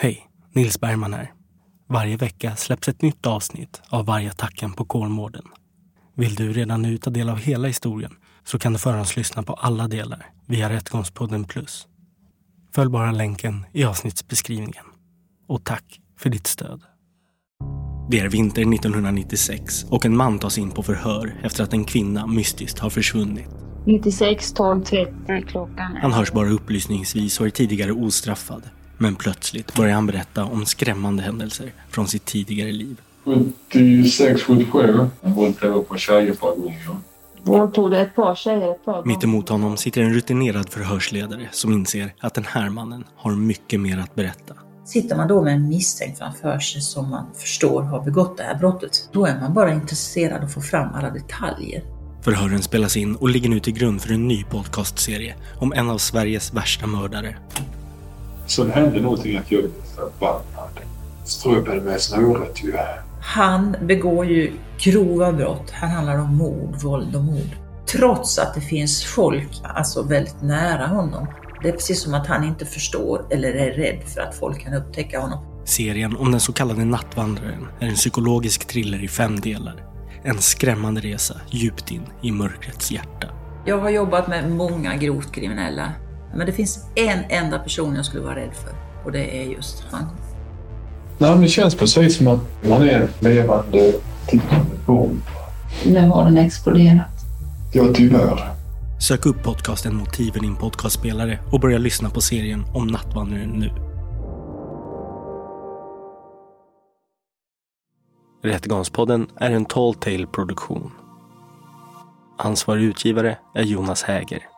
Hej, Nils Bergman här. Varje vecka släpps ett nytt avsnitt av Vargattacken på Kolmården. Vill du redan nu ta del av hela historien så kan du förhandslyssna på alla delar via Rättegångspodden Plus. Följ bara länken i avsnittsbeskrivningen. Och tack för ditt stöd. Det är vinter 1996 och en man tas in på förhör efter att en kvinna mystiskt har försvunnit. 96 12 30 klockan. Han hörs bara upplysningsvis och är tidigare ostraffad. Men plötsligt börjar han berätta om skrämmande händelser från sitt tidigare liv. 76, 77. Jag våldtog på tjejer ett par gånger. Våldtog det ett par tjejer ett par gånger. Mitt emot honom sitter en rutinerad förhörsledare som inser att den här mannen har mycket mer att berätta. Sitter man då med en misstänkt framför sig som man förstår har begått det här brottet, då är man bara intresserad av att få fram alla detaljer. Förhören spelas in och ligger nu till grund för en ny podcastserie om en av Sveriges värsta mördare. Så det hände någonting att jag blev förbannad. Ströbade med snöret ju. Han begår ju grova brott. Här handlar det om mord, våld och mord. Trots att det finns folk alltså väldigt nära honom. Det är precis som att han inte förstår eller är rädd för att folk kan upptäcka honom. Serien om den så kallade Nattvandraren är en psykologisk thriller i fem delar. En skrämmande resa djupt in i mörkrets hjärta. Jag har jobbat med många grovt kriminella. Men det finns en enda person jag skulle vara rädd för och det är just han. Nej, men det känns precis som att man är en levande tickande bomb. Nu har den exploderat. Ja, tyvärr. Sök upp podcasten Motiven i en podcastspelare och börja lyssna på serien om Nattvandraren nu. Rättegångspodden är en Tall Tale produktion. Ansvarig utgivare är Jonas Häger.